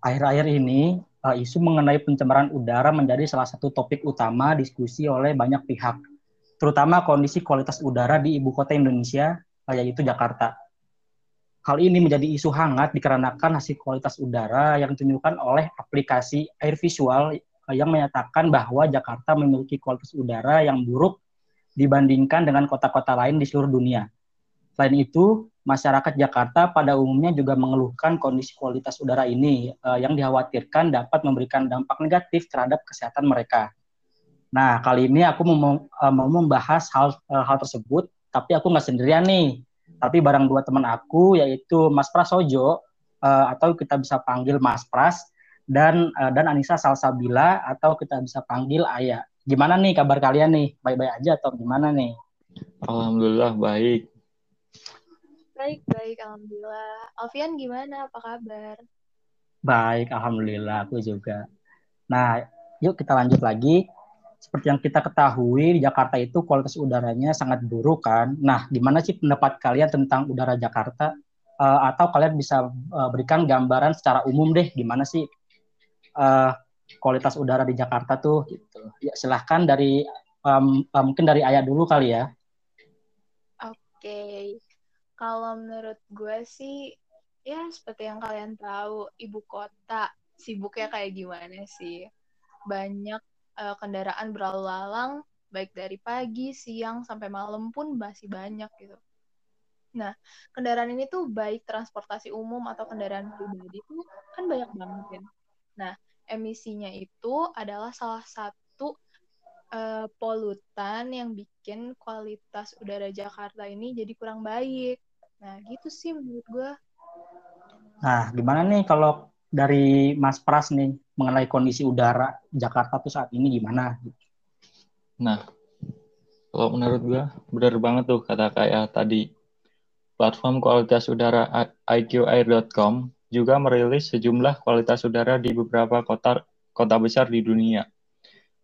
akhir-akhir ini uh, isu mengenai pencemaran udara menjadi salah satu topik utama diskusi oleh banyak pihak, terutama kondisi kualitas udara di ibu kota Indonesia, uh, yaitu Jakarta. Hal ini menjadi isu hangat dikarenakan hasil kualitas udara yang ditunjukkan oleh aplikasi air visual uh, yang menyatakan bahwa Jakarta memiliki kualitas udara yang buruk dibandingkan dengan kota-kota lain di seluruh dunia. Selain itu, masyarakat Jakarta pada umumnya juga mengeluhkan kondisi kualitas udara ini uh, yang dikhawatirkan dapat memberikan dampak negatif terhadap kesehatan mereka. Nah, kali ini aku mau, uh, mau membahas hal uh, hal tersebut, tapi aku nggak sendirian nih. Tapi bareng dua teman aku, yaitu Mas Prasojo, uh, atau kita bisa panggil Mas Pras, dan uh, dan Anissa Salsabila, atau kita bisa panggil Ayah. Gimana nih kabar kalian nih? Baik-baik aja atau gimana nih? Alhamdulillah baik. Baik, baik. Alhamdulillah. Alfian gimana? Apa kabar? Baik, Alhamdulillah. Aku juga. Nah, yuk kita lanjut lagi. Seperti yang kita ketahui, di Jakarta itu kualitas udaranya sangat buruk kan. Nah, gimana sih pendapat kalian tentang udara Jakarta? Uh, atau kalian bisa uh, berikan gambaran secara umum deh, gimana sih uh, kualitas udara di Jakarta tuh? Gitu. Ya, silahkan dari, um, uh, mungkin dari Ayah dulu kali ya. Oke. Okay. Kalau menurut gue sih, ya seperti yang kalian tahu, ibu kota sibuknya kayak gimana sih. Banyak uh, kendaraan berlalu lalang, baik dari pagi, siang, sampai malam pun masih banyak gitu. Nah, kendaraan ini tuh baik transportasi umum atau kendaraan pribadi tuh kan banyak banget kan. Nah, emisinya itu adalah salah satu uh, polutan yang bikin kualitas udara Jakarta ini jadi kurang baik. Nah, gitu sih menurut gue. Nah, gimana nih kalau dari Mas Pras nih mengenai kondisi udara Jakarta tuh saat ini gimana? Nah, kalau menurut gue benar banget tuh kata kayak tadi. Platform kualitas udara iqair.com juga merilis sejumlah kualitas udara di beberapa kota kota besar di dunia.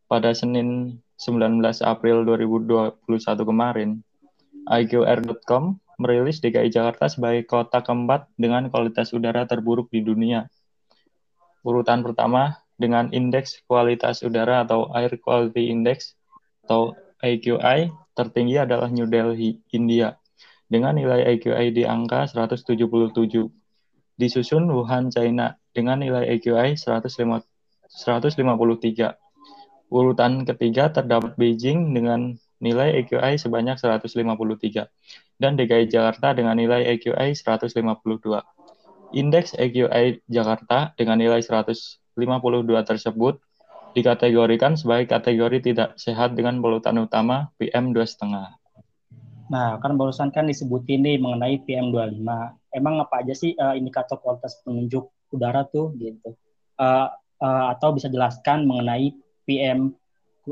Pada Senin 19 April 2021 kemarin, iqair.com merilis DKI Jakarta sebagai kota keempat dengan kualitas udara terburuk di dunia. Urutan pertama dengan indeks kualitas udara atau Air Quality Index atau AQI tertinggi adalah New Delhi, India, dengan nilai AQI di angka 177. Disusun Wuhan, China, dengan nilai AQI 153. Urutan ketiga terdapat Beijing dengan nilai AQI sebanyak 153 dan DKI Jakarta dengan nilai AQI 152. Indeks AQI Jakarta dengan nilai 152 tersebut dikategorikan sebagai kategori tidak sehat dengan polutan utama PM2,5. Nah, kan barusan kan disebut ini mengenai PM25. Emang apa aja sih uh, indikator kualitas penunjuk udara tuh gitu? Uh, uh, atau bisa jelaskan mengenai PM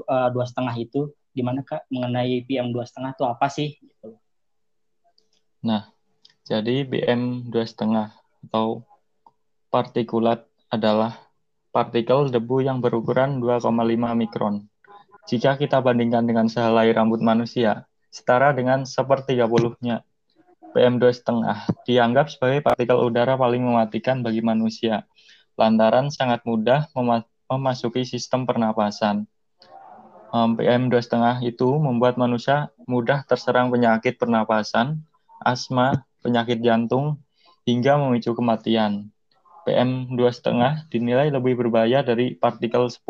uh, dua setengah itu gimana kak mengenai PM dua setengah itu apa sih? Nah, jadi dua setengah atau partikulat adalah partikel debu yang berukuran 2,5 mikron. Jika kita bandingkan dengan sehelai rambut manusia, setara dengan sepertiga puluhnya. PM dua setengah dianggap sebagai partikel udara paling mematikan bagi manusia, lantaran sangat mudah memasuki sistem pernapasan um, PM2,5 itu membuat manusia mudah terserang penyakit pernapasan, asma, penyakit jantung, hingga memicu kematian. PM2,5 dinilai lebih berbahaya dari partikel 10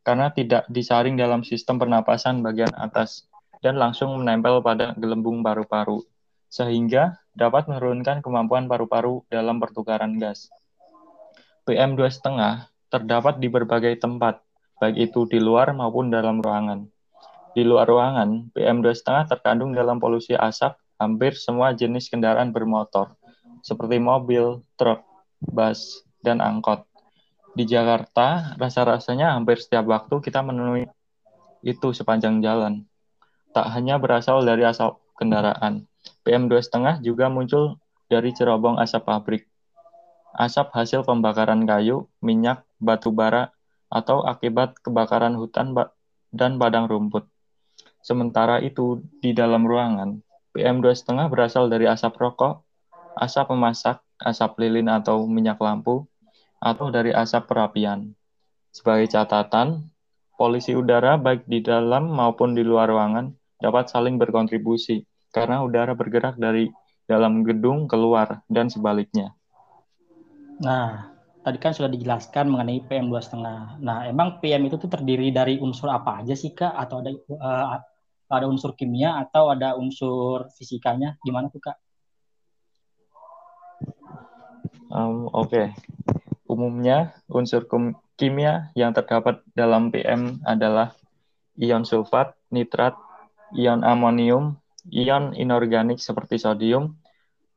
karena tidak disaring dalam sistem pernapasan bagian atas dan langsung menempel pada gelembung paru-paru, sehingga dapat menurunkan kemampuan paru-paru dalam pertukaran gas. PM2,5 terdapat di berbagai tempat, baik itu di luar maupun dalam ruangan. Di luar ruangan, PM2,5 terkandung dalam polusi asap hampir semua jenis kendaraan bermotor, seperti mobil, truk, bus, dan angkot. Di Jakarta, rasa-rasanya hampir setiap waktu kita menemui itu sepanjang jalan. Tak hanya berasal dari asap kendaraan, PM2,5 juga muncul dari cerobong asap pabrik. Asap hasil pembakaran kayu, minyak, batu bara, atau akibat kebakaran hutan dan padang rumput. Sementara itu, di dalam ruangan, PM2,5 berasal dari asap rokok, asap memasak, asap lilin atau minyak lampu, atau dari asap perapian. Sebagai catatan, polusi udara baik di dalam maupun di luar ruangan dapat saling berkontribusi karena udara bergerak dari dalam gedung keluar dan sebaliknya. Nah, tadi kan sudah dijelaskan mengenai PM 2,5. Nah, emang PM itu tuh terdiri dari unsur apa aja sih, Kak? Atau ada uh, ada unsur kimia atau ada unsur fisikanya? Gimana tuh, Kak? Um, Oke. Okay. Umumnya, unsur kimia yang terdapat dalam PM adalah ion sulfat, nitrat, ion amonium, ion inorganik seperti sodium,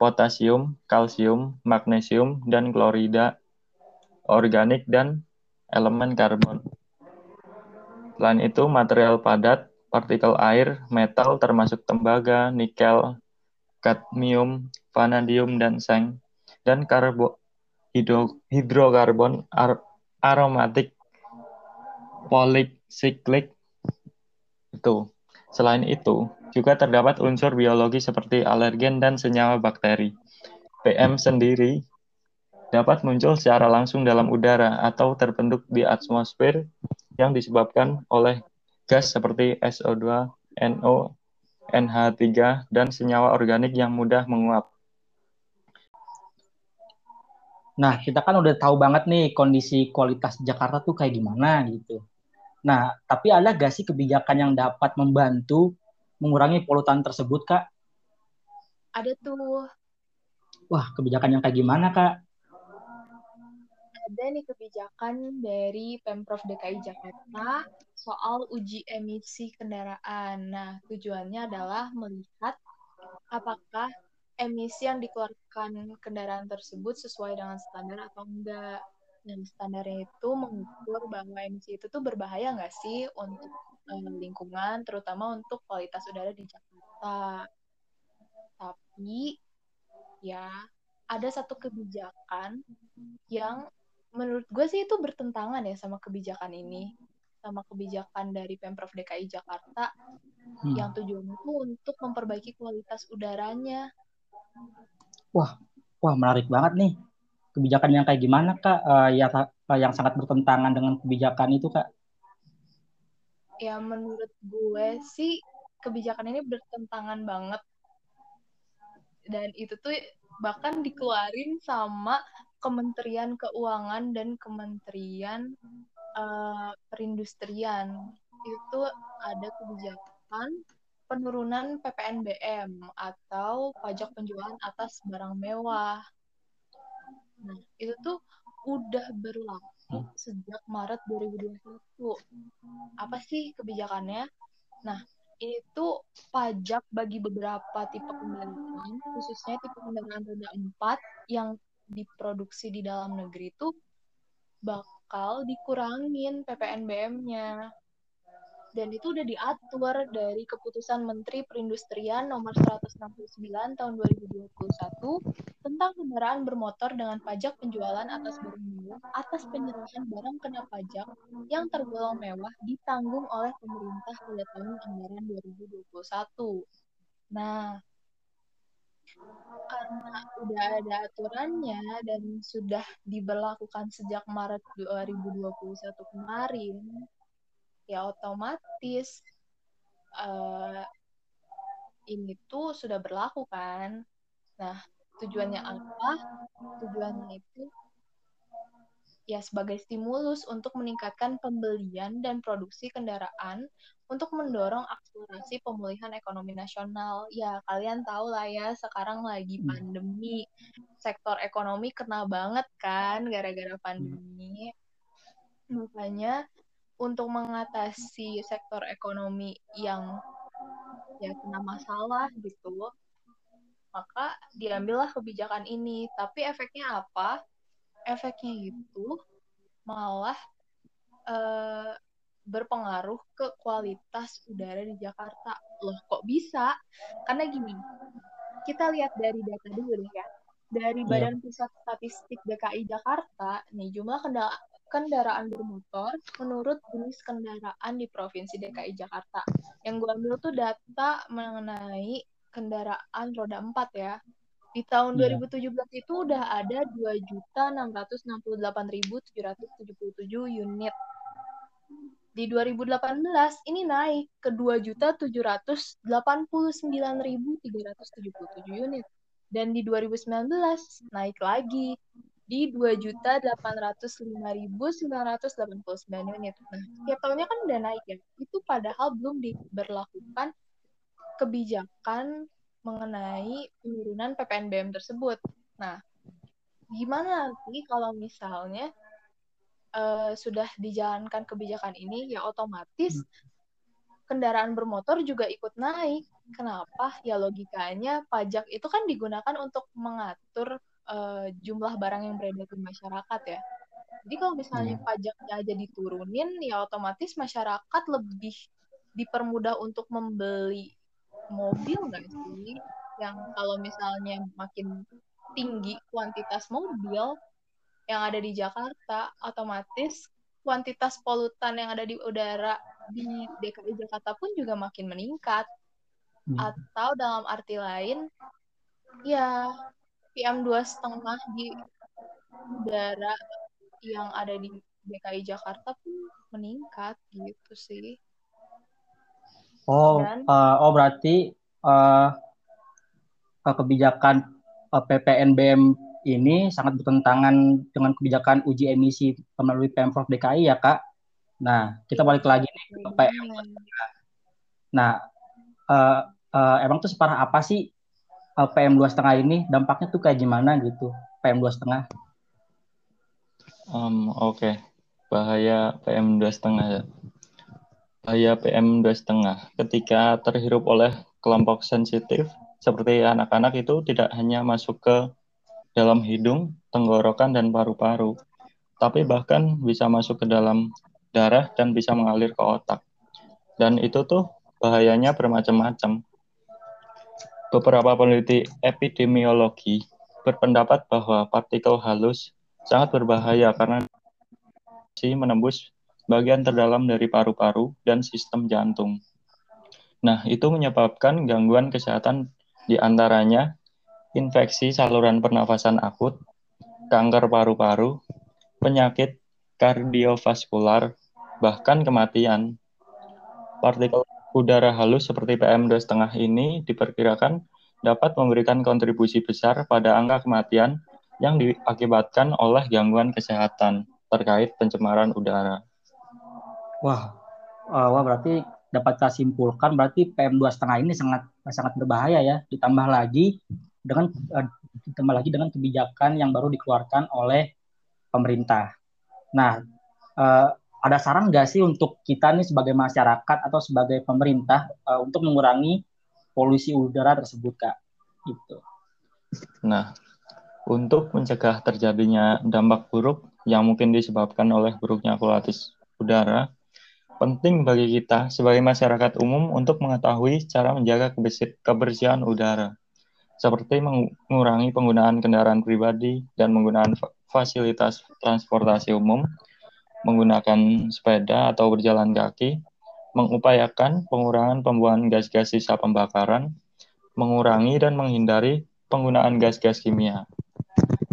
potasium, kalsium, magnesium, dan klorida organik dan elemen karbon. Selain itu, material padat, partikel air, metal termasuk tembaga, nikel, kadmium, vanadium, dan seng, dan karbo, hidro, hidrokarbon ar, aromatik polisiklik itu. Selain itu, juga terdapat unsur biologi seperti alergen dan senyawa bakteri. PM sendiri dapat muncul secara langsung dalam udara atau terbentuk di atmosfer yang disebabkan oleh gas seperti SO2, NO, NH3, dan senyawa organik yang mudah menguap. Nah, kita kan udah tahu banget nih kondisi kualitas Jakarta tuh kayak gimana gitu. Nah, tapi ada gak sih kebijakan yang dapat membantu mengurangi polutan tersebut, Kak? Ada tuh. Wah, kebijakan yang kayak gimana, Kak? Ada nih kebijakan dari Pemprov DKI Jakarta soal uji emisi kendaraan. Nah, tujuannya adalah melihat apakah emisi yang dikeluarkan kendaraan tersebut sesuai dengan standar atau enggak. Dan standarnya itu mengukur bahwa emisi itu tuh berbahaya nggak sih untuk um, lingkungan, terutama untuk kualitas udara di Jakarta. Tapi ya ada satu kebijakan yang menurut gue sih itu bertentangan ya sama kebijakan ini sama kebijakan dari Pemprov DKI Jakarta hmm. yang tujuannya itu untuk memperbaiki kualitas udaranya Wah, wah menarik banget nih. Kebijakan yang kayak gimana kak? Uh, ya yang sangat bertentangan dengan kebijakan itu kak? Ya menurut gue sih kebijakan ini bertentangan banget. Dan itu tuh bahkan dikeluarin sama Kementerian Keuangan dan Kementerian uh, Perindustrian. Itu ada kebijakan penurunan PPNBM atau pajak penjualan atas barang mewah. Nah, itu tuh udah berlaku sejak Maret 2021. Apa sih kebijakannya? Nah, ini tuh pajak bagi beberapa tipe kendaraan, khususnya tipe kendaraan roda 4 yang diproduksi di dalam negeri itu bakal dikurangin PPNBM-nya dan itu udah diatur dari keputusan Menteri Perindustrian nomor 169 tahun 2021 tentang kendaraan bermotor dengan pajak penjualan atas barang atas penyerahan barang kena pajak yang tergolong mewah ditanggung oleh pemerintah pada tahun anggaran 2021. Nah, karena udah ada aturannya dan sudah diberlakukan sejak Maret 2021 kemarin, ya otomatis uh, ini tuh sudah berlaku kan. Nah, tujuannya apa? Tujuannya itu ya sebagai stimulus untuk meningkatkan pembelian dan produksi kendaraan untuk mendorong akselerasi pemulihan ekonomi nasional. Ya, kalian tahu lah ya, sekarang lagi hmm. pandemi, sektor ekonomi kena banget kan gara-gara pandemi. Makanya untuk mengatasi sektor ekonomi yang ya kena masalah gitu maka diambillah kebijakan ini tapi efeknya apa efeknya itu malah uh, berpengaruh ke kualitas udara di Jakarta loh kok bisa karena gini kita lihat dari data dulu deh ya dari iya. Badan Pusat Statistik DKI Jakarta nih jumlah kendaraan bermotor menurut jenis kendaraan di Provinsi DKI Jakarta. Yang gue ambil tuh data mengenai kendaraan roda 4 ya. Di tahun yeah. 2017 itu udah ada 2.668.777 unit. Di 2018 ini naik ke 2.789.377 unit. Dan di 2019 naik lagi di 2.805.989 unit. Nah, tiap tahunnya kan udah naik ya. Itu padahal belum diberlakukan kebijakan mengenai penurunan PPNBM tersebut. Nah, gimana nanti kalau misalnya uh, sudah dijalankan kebijakan ini, ya otomatis kendaraan bermotor juga ikut naik. Kenapa? Ya logikanya pajak itu kan digunakan untuk mengatur uh, jumlah barang yang beredar di masyarakat ya. Jadi kalau misalnya hmm. pajaknya aja diturunin, ya otomatis masyarakat lebih dipermudah untuk membeli mobil nggak sih? Yang kalau misalnya makin tinggi kuantitas mobil yang ada di Jakarta, otomatis kuantitas polutan yang ada di udara di DKI Jakarta pun juga makin meningkat. Hmm. Atau dalam arti lain, ya PM dua setengah di udara yang ada di DKI Jakarta pun meningkat gitu sih. Oh, uh, oh berarti uh, kebijakan uh, PPNBM ini sangat bertentangan dengan kebijakan uji emisi melalui Pemprov DKI ya kak. Nah kita balik lagi nih ke PM. Nah uh, uh, emang tuh separah apa sih uh, PM dua setengah ini? Dampaknya tuh kayak gimana gitu PM dua setengah? Um, Oke, okay. bahaya PM dua setengah ya bahaya PM2,5 ketika terhirup oleh kelompok sensitif seperti anak-anak itu tidak hanya masuk ke dalam hidung, tenggorokan, dan paru-paru, tapi bahkan bisa masuk ke dalam darah dan bisa mengalir ke otak. Dan itu tuh bahayanya bermacam-macam. Beberapa peneliti epidemiologi berpendapat bahwa partikel halus sangat berbahaya karena menembus bagian terdalam dari paru-paru dan sistem jantung. Nah, itu menyebabkan gangguan kesehatan di antaranya infeksi saluran pernafasan akut, kanker paru-paru, penyakit kardiovaskular, bahkan kematian. Partikel udara halus seperti PM2,5 ini diperkirakan dapat memberikan kontribusi besar pada angka kematian yang diakibatkan oleh gangguan kesehatan terkait pencemaran udara. Wah, uh, wah berarti dapat kita simpulkan berarti PM setengah ini sangat sangat berbahaya ya. Ditambah lagi dengan uh, ditambah lagi dengan kebijakan yang baru dikeluarkan oleh pemerintah. Nah, uh, ada saran nggak sih untuk kita nih sebagai masyarakat atau sebagai pemerintah uh, untuk mengurangi polusi udara tersebut, Kak? Gitu. Nah, untuk mencegah terjadinya dampak buruk yang mungkin disebabkan oleh buruknya kualitas udara, Penting bagi kita sebagai masyarakat umum untuk mengetahui cara menjaga kebersihan udara, seperti mengurangi penggunaan kendaraan pribadi dan menggunakan fasilitas transportasi umum, menggunakan sepeda atau berjalan kaki, mengupayakan pengurangan pembuangan gas-gas sisa pembakaran, mengurangi dan menghindari penggunaan gas-gas kimia.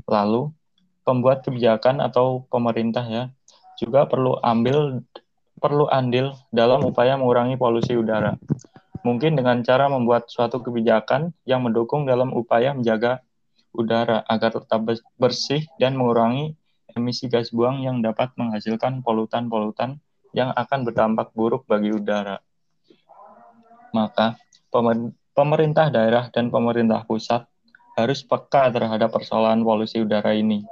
Lalu, pembuat kebijakan atau pemerintah ya juga perlu ambil perlu andil dalam upaya mengurangi polusi udara. Mungkin dengan cara membuat suatu kebijakan yang mendukung dalam upaya menjaga udara agar tetap bersih dan mengurangi emisi gas buang yang dapat menghasilkan polutan-polutan yang akan berdampak buruk bagi udara. Maka, pemerintah daerah dan pemerintah pusat harus peka terhadap persoalan polusi udara ini.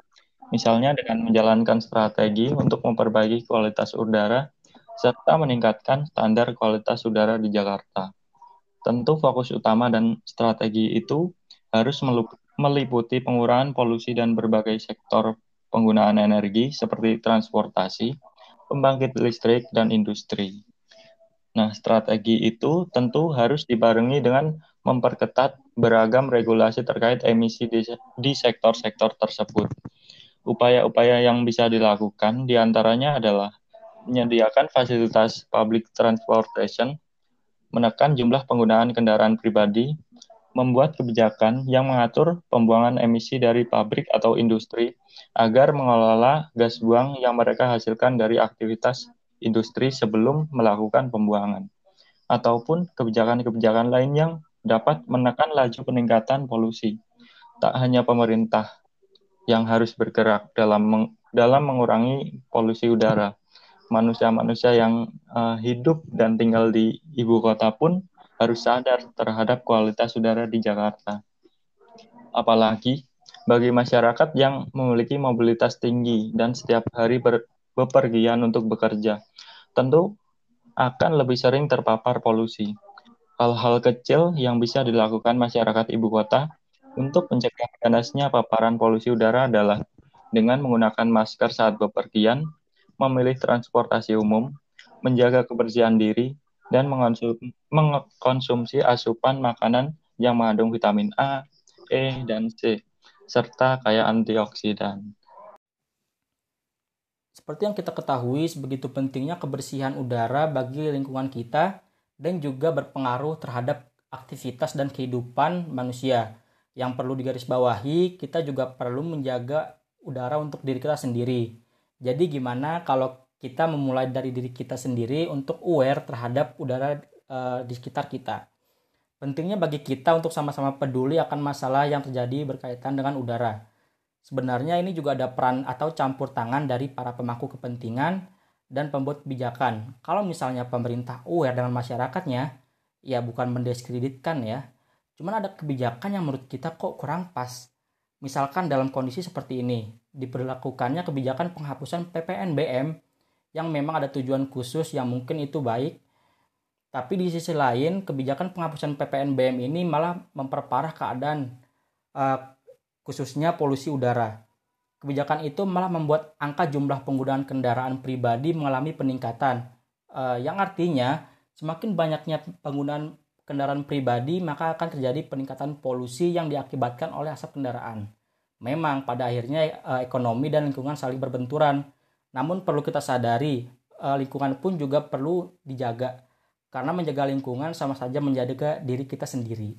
Misalnya dengan menjalankan strategi untuk memperbaiki kualitas udara serta meningkatkan standar kualitas udara di Jakarta. Tentu fokus utama dan strategi itu harus meliputi pengurangan polusi dan berbagai sektor penggunaan energi seperti transportasi, pembangkit listrik, dan industri. Nah, strategi itu tentu harus dibarengi dengan memperketat beragam regulasi terkait emisi di sektor-sektor tersebut. Upaya-upaya yang bisa dilakukan di antaranya adalah menyediakan fasilitas public transportation, menekan jumlah penggunaan kendaraan pribadi, membuat kebijakan yang mengatur pembuangan emisi dari pabrik atau industri agar mengelola gas buang yang mereka hasilkan dari aktivitas industri sebelum melakukan pembuangan, ataupun kebijakan-kebijakan lain yang dapat menekan laju peningkatan polusi. Tak hanya pemerintah yang harus bergerak dalam meng dalam mengurangi polusi udara, manusia-manusia yang uh, hidup dan tinggal di ibu kota pun harus sadar terhadap kualitas udara di Jakarta. Apalagi bagi masyarakat yang memiliki mobilitas tinggi dan setiap hari ber, bepergian untuk bekerja, tentu akan lebih sering terpapar polusi. Hal-hal kecil yang bisa dilakukan masyarakat ibu kota untuk mencegah ganasnya paparan polusi udara adalah dengan menggunakan masker saat bepergian, memilih transportasi umum, menjaga kebersihan diri, dan mengkonsumsi asupan makanan yang mengandung vitamin A, E, dan C, serta kaya antioksidan. Seperti yang kita ketahui, sebegitu pentingnya kebersihan udara bagi lingkungan kita dan juga berpengaruh terhadap aktivitas dan kehidupan manusia. Yang perlu digarisbawahi, kita juga perlu menjaga udara untuk diri kita sendiri. Jadi gimana kalau kita memulai dari diri kita sendiri untuk aware terhadap udara uh, di sekitar kita. Pentingnya bagi kita untuk sama-sama peduli akan masalah yang terjadi berkaitan dengan udara. Sebenarnya ini juga ada peran atau campur tangan dari para pemangku kepentingan dan pembuat kebijakan. Kalau misalnya pemerintah aware dengan masyarakatnya, ya bukan mendiskreditkan ya. Cuman ada kebijakan yang menurut kita kok kurang pas. Misalkan dalam kondisi seperti ini, diperlakukannya kebijakan penghapusan PPNBM yang memang ada tujuan khusus yang mungkin itu baik. Tapi di sisi lain, kebijakan penghapusan PPNBM ini malah memperparah keadaan uh, khususnya polusi udara. Kebijakan itu malah membuat angka jumlah penggunaan kendaraan pribadi mengalami peningkatan, uh, yang artinya semakin banyaknya penggunaan kendaraan pribadi maka akan terjadi peningkatan polusi yang diakibatkan oleh asap kendaraan. Memang pada akhirnya uh, ekonomi dan lingkungan saling berbenturan namun perlu kita sadari, eh, lingkungan pun juga perlu dijaga. Karena menjaga lingkungan sama saja menjaga diri kita sendiri.